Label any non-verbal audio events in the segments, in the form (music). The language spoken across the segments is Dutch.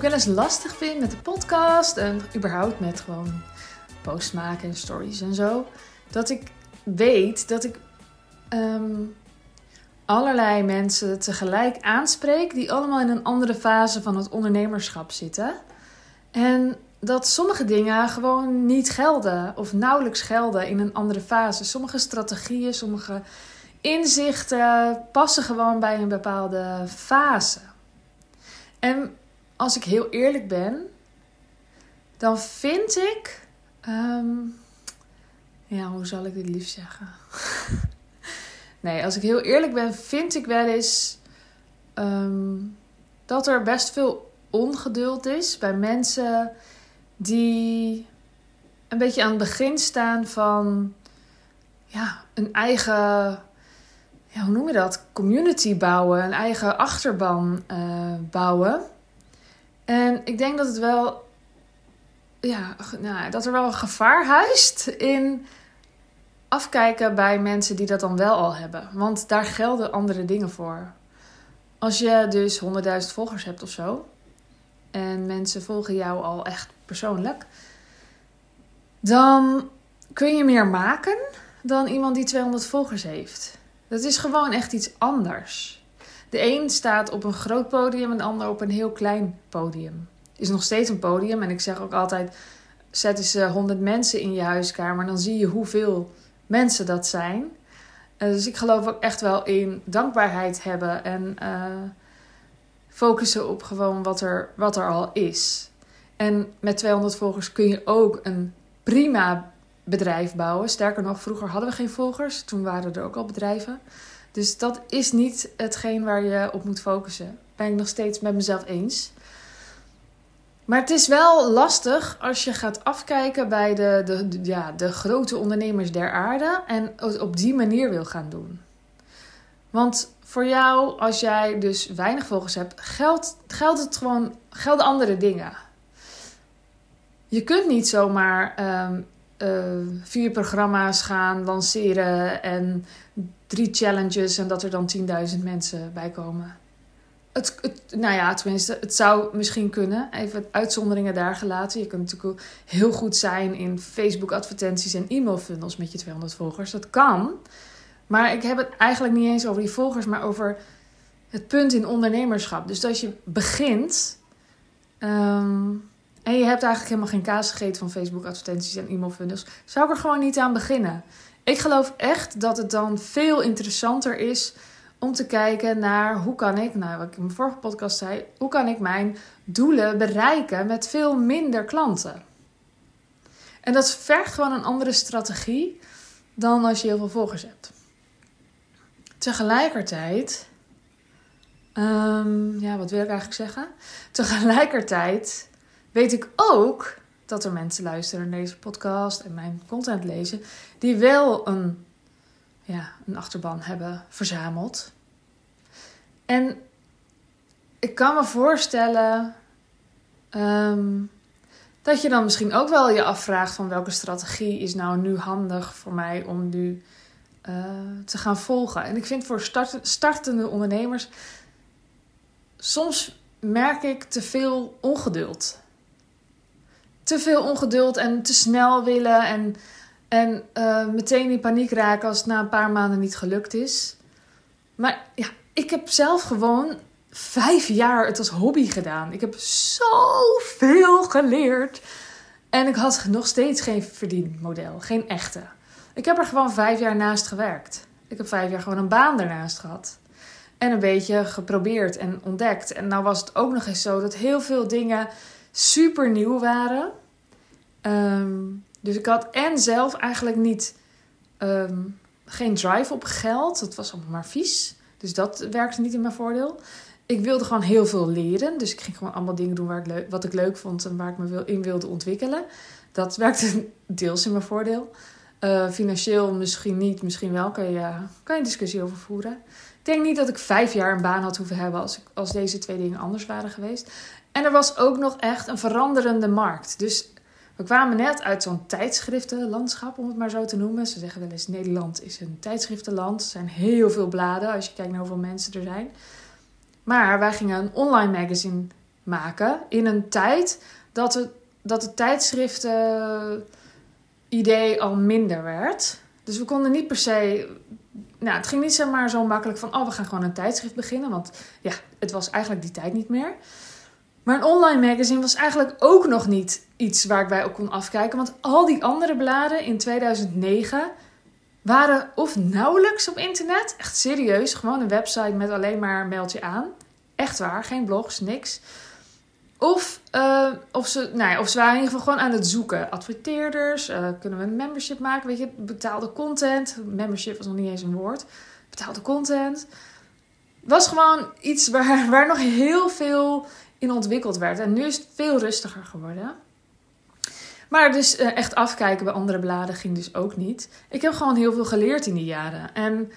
ik wel eens lastig vind met de podcast en überhaupt met gewoon posts maken en stories en zo, dat ik weet dat ik ehm, allerlei mensen tegelijk aanspreek die allemaal in een andere fase van het ondernemerschap zitten. En dat sommige dingen gewoon niet gelden of nauwelijks gelden in een andere fase. Sommige strategieën, sommige inzichten passen gewoon bij een bepaalde fase. En als ik heel eerlijk ben, dan vind ik. ehm, ja, hoe zal ik dit liefst zeggen? (laughs) nee, als ik heel eerlijk ben, vind ik wel eens ehm, dat er best veel ongeduld is bij mensen die een beetje aan het begin staan van ja, een eigen, ja, hoe noem je dat? Community bouwen, een eigen achterban eh, bouwen. En ik denk dat het wel, ja, nou, dat er wel een gevaar huist in afkijken bij mensen die dat dan wel al hebben. Want daar gelden andere dingen voor. Als je dus 100.000 volgers hebt of zo, en mensen volgen jou al echt persoonlijk, dan kun je meer maken dan iemand die 200 volgers heeft. Dat is gewoon echt iets anders. De een staat op een groot podium en de ander op een heel klein podium. Is nog steeds een podium en ik zeg ook altijd: zet eens 100 mensen in je huiskamer, dan zie je hoeveel mensen dat zijn. Uh, dus ik geloof ook echt wel in dankbaarheid hebben en uh, focussen op gewoon wat er, wat er al is. En met 200 volgers kun je ook een prima bedrijf bouwen. Sterker nog, vroeger hadden we geen volgers, toen waren er ook al bedrijven. Dus dat is niet hetgeen waar je op moet focussen. Ben ik nog steeds met mezelf eens. Maar het is wel lastig als je gaat afkijken bij de, de, ja, de grote ondernemers der aarde en het op die manier wil gaan doen. Want voor jou, als jij dus weinig volgers hebt, geldt, geldt het gewoon, gelden andere dingen. Je kunt niet zomaar um, uh, vier programma's gaan lanceren en drie challenges en dat er dan 10.000 mensen bij komen. Het, het, nou ja, tenminste, het zou misschien kunnen. Even uitzonderingen daar gelaten. Je kunt natuurlijk heel goed zijn in Facebook-advertenties en e-mailfunnels met je 200 volgers. Dat kan. Maar ik heb het eigenlijk niet eens over die volgers, maar over het punt in ondernemerschap. Dus als je begint um, en je hebt eigenlijk helemaal geen kaas gegeten van Facebook-advertenties en e-mailfunnels, zou ik er gewoon niet aan beginnen. Ik geloof echt dat het dan veel interessanter is om te kijken naar hoe kan ik, nou wat ik in mijn vorige podcast zei, hoe kan ik mijn doelen bereiken met veel minder klanten. En dat vergt gewoon een andere strategie dan als je heel veel volgers hebt. Tegelijkertijd, um, ja, wat wil ik eigenlijk zeggen? Tegelijkertijd weet ik ook dat er mensen luisteren naar deze podcast en mijn content lezen, die wel een, ja, een achterban hebben verzameld. En ik kan me voorstellen um, dat je dan misschien ook wel je afvraagt van welke strategie is nou nu handig voor mij om nu uh, te gaan volgen. En ik vind voor start, startende ondernemers soms merk ik te veel ongeduld te veel ongeduld en te snel willen en, en uh, meteen in paniek raken als het na een paar maanden niet gelukt is. Maar ja, ik heb zelf gewoon vijf jaar het als hobby gedaan. Ik heb zoveel geleerd. En ik had nog steeds geen verdienmodel, geen echte. Ik heb er gewoon vijf jaar naast gewerkt. Ik heb vijf jaar gewoon een baan ernaast gehad. En een beetje geprobeerd en ontdekt. En nou was het ook nog eens zo dat heel veel dingen super nieuw waren. Um, dus ik had en zelf eigenlijk niet um, geen drive op geld. Dat was allemaal maar vies. Dus dat werkte niet in mijn voordeel. Ik wilde gewoon heel veel leren. Dus ik ging gewoon allemaal dingen doen waar ik leuk, wat ik leuk vond en waar ik me in wilde ontwikkelen. Dat (laughs) werkte deels in mijn voordeel. Uh, financieel misschien niet, misschien wel. Kan je, kan je discussie over voeren. Ik denk niet dat ik vijf jaar een baan had hoeven hebben als, als deze twee dingen anders waren geweest. En er was ook nog echt een veranderende markt. Dus we kwamen net uit zo'n tijdschriftenlandschap, om het maar zo te noemen. Ze zeggen wel eens: Nederland is een tijdschriftenland. Er zijn heel veel bladen als je kijkt naar hoeveel mensen er zijn. Maar wij gingen een online magazine maken in een tijd dat het, dat het tijdschriften idee al minder werd. Dus we konden niet per se. Nou, het ging niet zomaar zo makkelijk van, oh, we gaan gewoon een tijdschrift beginnen. Want ja, het was eigenlijk die tijd niet meer. Maar een online magazine was eigenlijk ook nog niet iets waar ik bij ook kon afkijken. Want al die andere bladen in 2009 waren of nauwelijks op internet. Echt serieus. Gewoon een website met alleen maar meld je aan. Echt waar. Geen blogs, niks. Of, uh, of, ze, nou ja, of ze waren in ieder geval gewoon aan het zoeken. Adverteerders, uh, kunnen we een membership maken? Weet je, betaalde content. Membership was nog niet eens een woord. Betaalde content. Was gewoon iets waar, (laughs) waar nog heel veel in ontwikkeld werd. En nu is het veel rustiger geworden. Maar dus uh, echt afkijken bij andere bladen ging dus ook niet. Ik heb gewoon heel veel geleerd in die jaren. En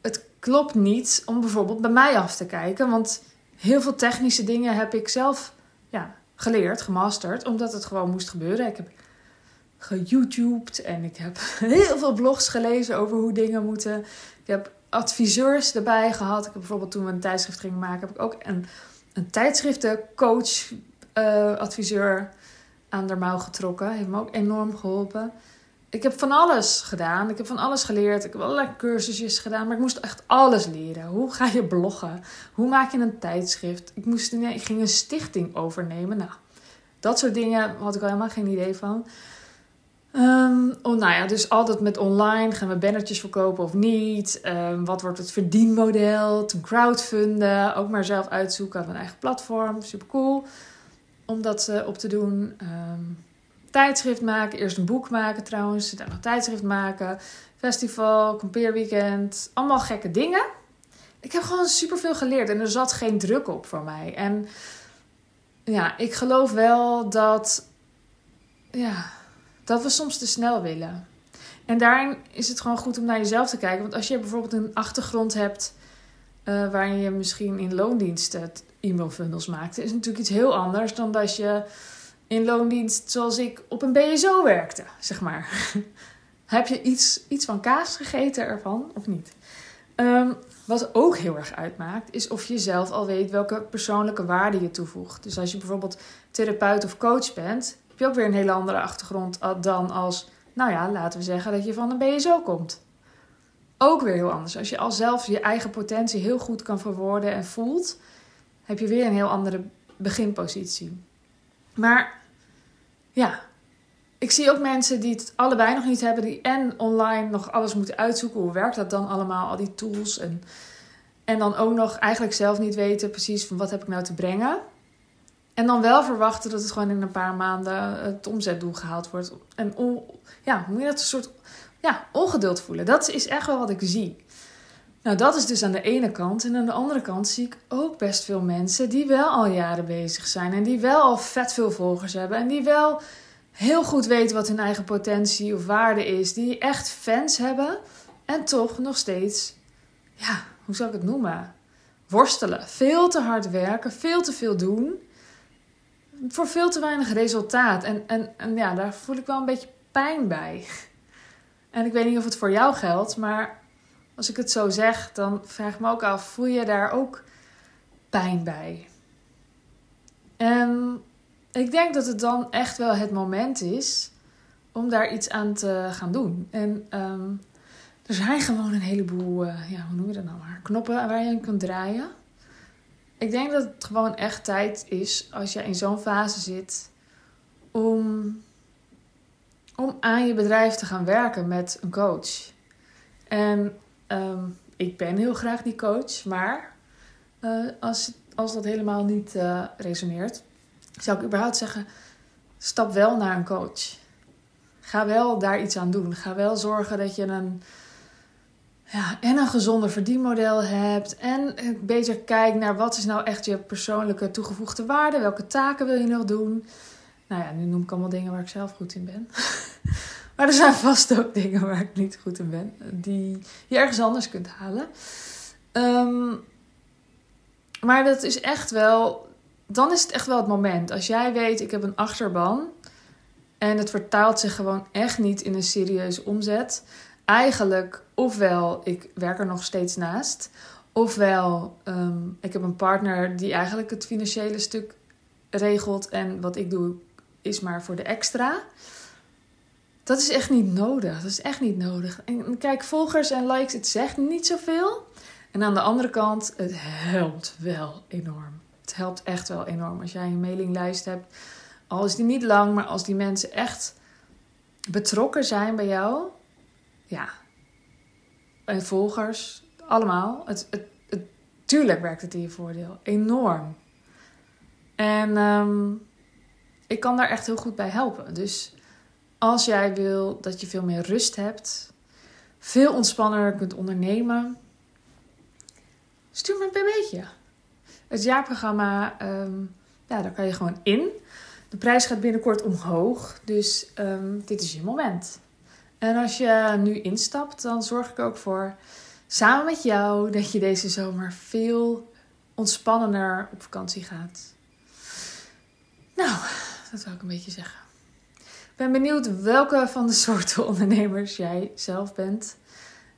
het klopt niet om bijvoorbeeld bij mij af te kijken. Want heel veel technische dingen heb ik zelf ja, geleerd, gemasterd. Omdat het gewoon moest gebeuren. Ik heb geYouTubed en ik heb (laughs) heel veel blogs gelezen over hoe dingen moeten. Ik heb adviseurs erbij gehad. Ik heb bijvoorbeeld toen we een tijdschrift gingen maken, heb ik ook een, een tijdschriftencoach uh, adviseur aan de mouw getrokken. Heeft me ook enorm geholpen. Ik heb van alles gedaan. Ik heb van alles geleerd. Ik heb allerlei cursusjes gedaan. Maar ik moest echt alles leren. Hoe ga je bloggen? Hoe maak je een tijdschrift? Ik, moest, ik ging een stichting overnemen. Nou, dat soort dingen had ik al helemaal geen idee van. Um, oh, nou ja, dus altijd met online. Gaan we bannertjes verkopen of niet? Um, wat wordt het verdienmodel? Toen crowdfunden. Ook maar zelf uitzoeken. Hadden een eigen platform. Super cool om dat uh, op te doen. Um, tijdschrift maken. Eerst een boek maken trouwens. Dan nog tijdschrift maken. Festival, compeerweekend. Allemaal gekke dingen. Ik heb gewoon superveel geleerd. En er zat geen druk op voor mij. En ja, ik geloof wel dat... Ja, dat we soms te snel willen. En daarin is het gewoon goed om naar jezelf te kijken. Want als je bijvoorbeeld een achtergrond hebt... Uh, waarin je misschien in loondiensten e-mailfunnels maakt, is natuurlijk iets heel anders dan dat je in loondienst zoals ik op een BSO werkte, zeg maar. (laughs) Heb je iets, iets van kaas gegeten ervan of niet? Um, wat ook heel erg uitmaakt, is of je zelf al weet welke persoonlijke waarde je toevoegt. Dus als je bijvoorbeeld therapeut of coach bent, heb je ook weer een hele andere achtergrond dan als, nou ja, laten we zeggen dat je van een BSO komt. Ook weer heel anders. Als je al zelf je eigen potentie heel goed kan verwoorden en voelt, heb je weer een heel andere beginpositie. Maar ja, ik zie ook mensen die het allebei nog niet hebben, die en online nog alles moeten uitzoeken. Hoe werkt dat dan allemaal, al die tools? En, en dan ook nog eigenlijk zelf niet weten precies van wat heb ik nou te brengen. En dan wel verwachten dat het gewoon in een paar maanden het omzetdoel gehaald wordt. En on, ja, moet je dat een soort ja, ongeduld voelen? Dat is echt wel wat ik zie. Nou, dat is dus aan de ene kant. En aan de andere kant zie ik ook best veel mensen die wel al jaren bezig zijn. En die wel al vet veel volgers hebben. En die wel heel goed weten wat hun eigen potentie of waarde is. Die echt fans hebben. En toch nog steeds, ja, hoe zou ik het noemen? Worstelen. Veel te hard werken. Veel te veel doen. Voor veel te weinig resultaat. En, en, en ja, daar voel ik wel een beetje pijn bij. En ik weet niet of het voor jou geldt, maar als ik het zo zeg, dan vraag ik me ook af: voel je daar ook pijn bij? En ik denk dat het dan echt wel het moment is om daar iets aan te gaan doen. En um, er zijn gewoon een heleboel, uh, ja, hoe noem je dat nou maar, knoppen waar je aan kunt draaien. Ik denk dat het gewoon echt tijd is als je in zo'n fase zit om, om aan je bedrijf te gaan werken met een coach. En Um, ik ben heel graag die coach, maar uh, als, als dat helemaal niet uh, resoneert, zou ik überhaupt zeggen: stap wel naar een coach. Ga wel daar iets aan doen. Ga wel zorgen dat je een, ja, en een gezonder verdienmodel hebt. En beter kijkt naar wat is nou echt je persoonlijke toegevoegde waarde. Welke taken wil je nog doen? Nou ja, nu noem ik allemaal dingen waar ik zelf goed in ben. (laughs) Maar er zijn vast ook dingen waar ik niet goed in ben, die je ergens anders kunt halen. Um, maar dat is echt wel, dan is het echt wel het moment. Als jij weet, ik heb een achterban en het vertaalt zich gewoon echt niet in een serieuze omzet. Eigenlijk, ofwel, ik werk er nog steeds naast. Ofwel, um, ik heb een partner die eigenlijk het financiële stuk regelt en wat ik doe is maar voor de extra. Dat is echt niet nodig. Dat is echt niet nodig. En kijk, volgers en likes, het zegt niet zoveel. En aan de andere kant, het helpt wel enorm. Het helpt echt wel enorm als jij een mailinglijst hebt. Al is die niet lang, maar als die mensen echt betrokken zijn bij jou. Ja. En volgers, allemaal. Het, het, het, tuurlijk werkt het in je voordeel. Enorm. En ehm, ik kan daar echt heel goed bij helpen. Dus als jij wil dat je veel meer rust hebt, veel ontspanner kunt ondernemen, stuur me een beetje. Het jaarprogramma, um, ja, daar kan je gewoon in. De prijs gaat binnenkort omhoog, dus um, dit is je moment. En als je nu instapt, dan zorg ik ook voor, samen met jou, dat je deze zomer veel ontspannender op vakantie gaat. Nou, dat wil ik een beetje zeggen. Ik ben benieuwd welke van de soorten (laughs) ondernemers jij zelf bent.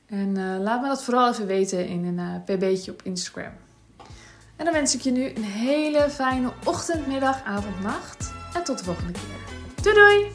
En uh, laat me dat vooral even weten in een uh, pb'tje op Instagram. En dan wens ik je nu een hele fijne ochtend, middag, avond, nacht. En tot de volgende keer. Doei doei!